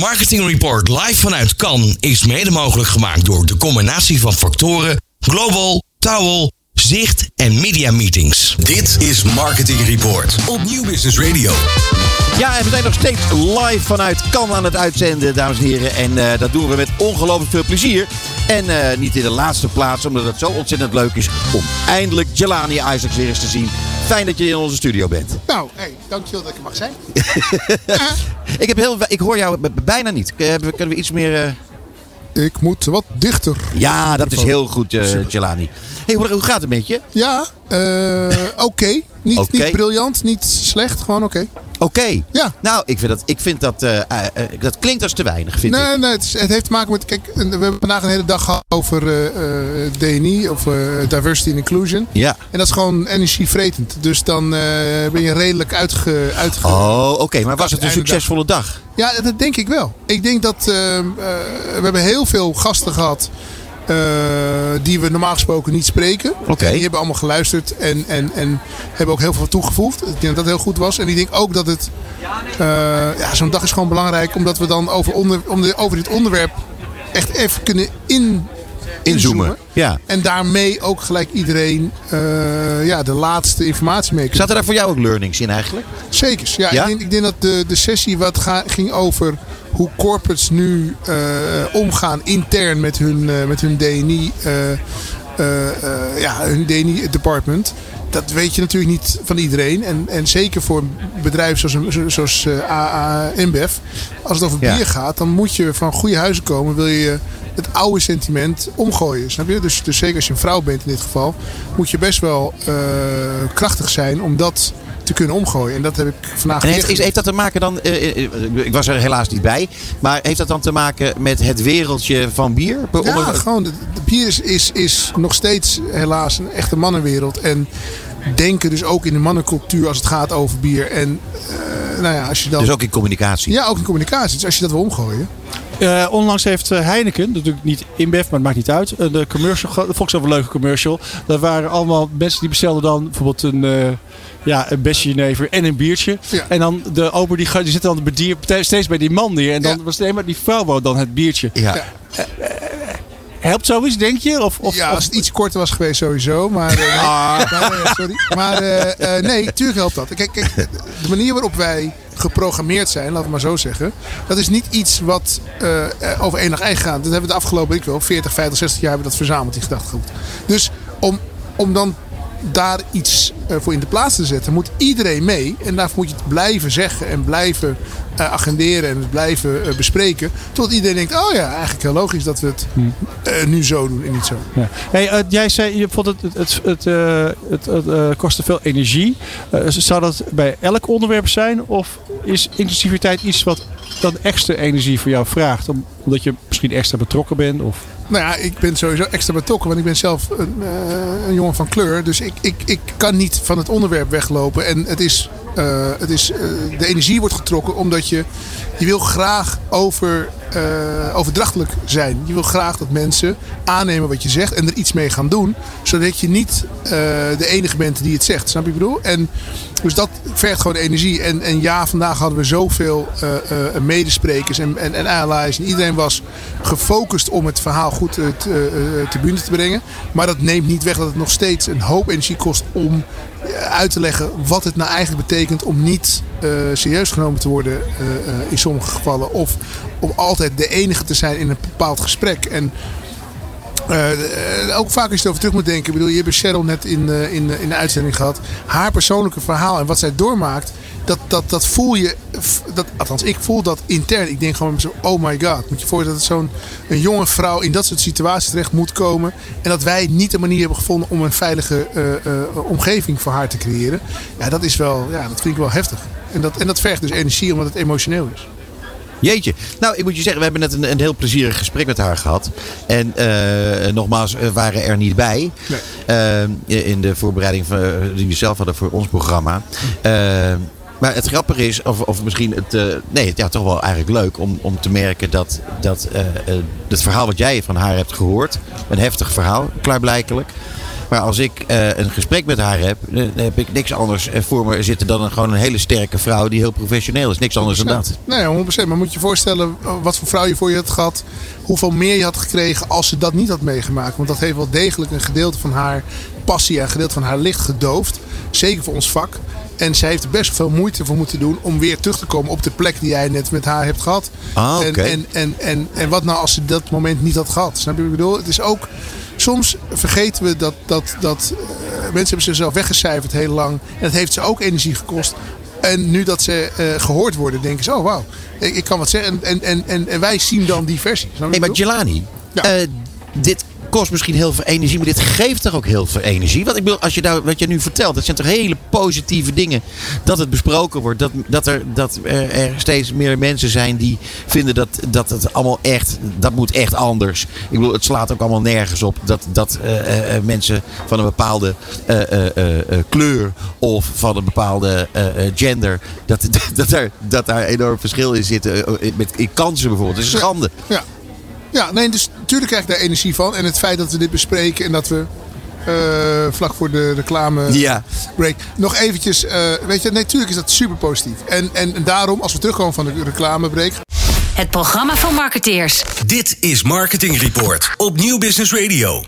Marketing Report live vanuit Cannes is mede mogelijk gemaakt door de combinatie van factoren Global, Towel, Zicht en Media Meetings. Dit is Marketing Report op Nieuw Business Radio. Ja, en we zijn nog steeds live vanuit Cannes aan het uitzenden, dames en heren. En uh, dat doen we met ongelooflijk veel plezier. En uh, niet in de laatste plaats, omdat het zo ontzettend leuk is om eindelijk Jelani Isaacs weer eens te zien. Fijn dat je in onze studio bent. Nou, hey, dankjewel dat ik er mag zijn. ik, heb heel, ik hoor jou bijna niet. Kunnen we iets meer... Uh... Ik moet wat dichter. Ja, dat is heel goed, uh, Jelani. Hey, hoe, hoe, gaat het met je? Ja, uh, oké. Okay. Niet, okay. niet briljant, niet slecht, gewoon oké. Okay. Oké. Okay. Ja. Nou, ik vind dat, ik vind dat, uh, uh, dat klinkt als te weinig, vind nee, ik. Nee, het, is, het, heeft te maken met, kijk, we hebben vandaag een hele dag gehad over uh, DNI, of Diversity and Inclusion. Ja. En dat is gewoon energievretend. Dus dan ben je redelijk uitge... uitge oh, oké. Maar was het een succesvolle dag? dag? Ja, dat denk ik wel. Ik denk dat, we hebben heel veel gasten gehad die we normaal gesproken niet spreken. Okay. Die hebben allemaal geluisterd en, en, en hebben ook heel veel toegevoegd. Ik denk dat dat heel goed was. En ik denk ook dat het... Uh, ja, zo'n dag is gewoon belangrijk omdat we dan over, onder, over dit onderwerp echt even kunnen in, inzoomen. Ja. En daarmee ook gelijk iedereen uh, ja, de laatste informatie mee Zaten daar voor jou ook learnings in eigenlijk? Zeker. Ja, ja? Ik, denk, ik, denk, dat de, de sessie wat ga, ging over hoe corporates nu uh, omgaan intern met hun, uh, met hun DNI, ja, hun DNI department. Dat weet je natuurlijk niet van iedereen. En, en zeker voor bedrijven zoals, zoals AA InBev. Als het over bier gaat, dan moet je van goede huizen komen. Wil je het oude sentiment omgooien. Snap je? Dus, dus zeker als je een vrouw bent in dit geval, moet je best wel uh, krachtig zijn om dat te kunnen omgooien. En dat heb ik vandaag. En heeft, is, heeft dat te maken dan? Uh, ik was er helaas niet bij. Maar heeft dat dan te maken met het wereldje van bier? Ja, gewoon. De, de bier is, is, is nog steeds helaas een echte mannenwereld. En denken dus ook in de mannencultuur als het gaat over bier. En uh, nou ja, als je dan... Dus ook in communicatie? Ja, ook in communicatie. Dus als je dat wil omgooien. Uh, onlangs heeft Heineken, natuurlijk niet InBev, maar het maakt niet uit. De commercial, dat vond ik zo'n leuke commercial. Dat waren allemaal mensen die bestelden dan bijvoorbeeld een, uh, ja, een besje jenever en een biertje. Ja. En dan de ober die, die zit dan bedier, steeds bij die man neer. En dan ja. was het alleen maar die vrouw wou dan het biertje. Ja. ja. Uh, Helpt zoiets, denk je? Of, of, ja, als het iets korter was geweest sowieso. Maar, uh, ah. sorry. Maar uh, nee, natuurlijk helpt dat. Kijk, kijk, de manier waarop wij geprogrammeerd zijn, laten we maar zo zeggen. Dat is niet iets wat over één dag eigen gaat. Dat hebben we de afgelopen, ik wel, 40, 50, 60 jaar hebben we dat verzameld, die gedachtegoed. Dus om, om dan daar iets voor in de plaats te zetten, moet iedereen mee. En daarvoor moet je het blijven zeggen en blijven uh, agenderen en het blijven uh, bespreken. Totdat iedereen denkt, oh ja, eigenlijk heel logisch dat we het nu zo doen en niet zo. Ja. Hey, jij zei, je vond het, het, het, het, het kostte veel energie. zou dat bij elk onderwerp zijn? Of is inclusiviteit iets wat dan extra energie voor jou vraagt? Omdat je misschien extra betrokken bent? Of... Nou ja, ik ben sowieso extra betrokken, want ik ben zelf een, uh, een jongen van kleur. Dus ik, ik, ik kan niet van het onderwerp weglopen. En het is, uh, het is, uh, de energie wordt getrokken omdat je, je wil graag over, overdrachtelijk zijn. Je wil graag dat mensen aannemen wat je zegt en er iets mee gaan doen. Zodat je niet de enige bent die het zegt. Snap je wat ik bedoel? En dus dat vergt gewoon energie. En, en ja, vandaag hadden we zoveel medesprekers en, en, en allies. En iedereen was gefocust om het verhaal goed te, te brengen. Maar dat neemt niet weg dat het nog steeds een hoop energie kost om uit te leggen wat het nou eigenlijk betekent om niet uh, serieus genomen te worden uh, uh, in sommige gevallen. Of om altijd de enige te zijn in een bepaald gesprek. En ook vaak als je erover terug moet denken. Ik bedoel, je hebt Cheryl net in, in, in de uitzending gehad. Haar persoonlijke verhaal en wat zij doormaakt. Dat, dat, dat voel je, dat, althans ik voel dat intern. Ik denk gewoon zo, oh my god. Moet je voorstellen dat zo'n een jonge vrouw in dat soort situaties terecht moet komen. En dat wij niet de manier hebben gevonden om een veilige uh, uh, omgeving voor haar te creëren. Ja, dat is wel, ja, dat vind ik wel heftig. En dat, en dat vergt dus energie omdat het emotioneel is. Jeetje. Nou, ik moet je zeggen, we hebben net een, een heel plezierig gesprek met haar gehad. En uh, nogmaals, we waren er niet bij. Nee. Uh, in de voorbereiding van, die we zelf hadden voor ons programma. Uh, maar het grappige is, of, of misschien het, uh, nee, ja, toch wel eigenlijk leuk om, om te merken dat, dat uh, het verhaal wat jij van haar hebt gehoord, een heftig verhaal, klaarblijkelijk. Maar als ik eh, een gesprek met haar heb, eh, dan heb ik niks anders eh, voor me zitten dan een, gewoon een hele sterke vrouw die heel professioneel is. Niks anders dan dat. Nee, 100%. Maar moet je je voorstellen eh, wat voor vrouw je voor je had gehad. Hoeveel meer je had gekregen als ze dat niet had meegemaakt. Want dat heeft wel degelijk een gedeelte van haar passie en een gedeelte van haar licht gedoofd. Zeker voor ons vak. En zij heeft er best veel moeite voor moeten doen om weer terug te komen op de plek die jij net met haar hebt gehad. Ah, oké. en, en, en, en, en wat nou als ze dat moment niet had gehad? Snap je wat ik bedoel? Het is ook, soms vergeten we dat, dat, dat eh, mensen hebben zichzelf weggecijferd heel lang. En dat heeft ze ook energie gekost. En nu dat ze eh, gehoord worden, denken ze, oh wauw, ik, ik kan wat zeggen. En, en, en, en wij zien dan die versie. Nee, maar? Jelani, Ja. eh, dit kost misschien heel veel energie, maar dit geeft toch ook heel veel energie? Want ik bedoel, als je nou, wat je nu vertelt, dat zijn toch hele positieve dingen. Dat het besproken wordt, dat, dat, er, dat er, steeds meer mensen zijn die vinden dat, dat het allemaal echt, dat moet echt anders. Ik bedoel, het slaat ook allemaal nergens op dat, dat eh, eh, eh, mensen van een bepaalde kleur of van een bepaalde gender, dat, dat, dat, daar, dat daar enorm verschil in zit. met, in kansen bijvoorbeeld. Het is een schande. Ja. Ja, nee, dus natuurlijk krijg ik daar energie van. En het feit dat we dit bespreken en dat we eh, vlak voor de reclame Ja. break nog eventjes, eh, weet je, nee, natuurlijk is dat super positief. En, en, en daarom, als we terugkomen van de reclamebreak, Het programma van marketeers. Dit is Marketing Report op Nieuw Business Radio.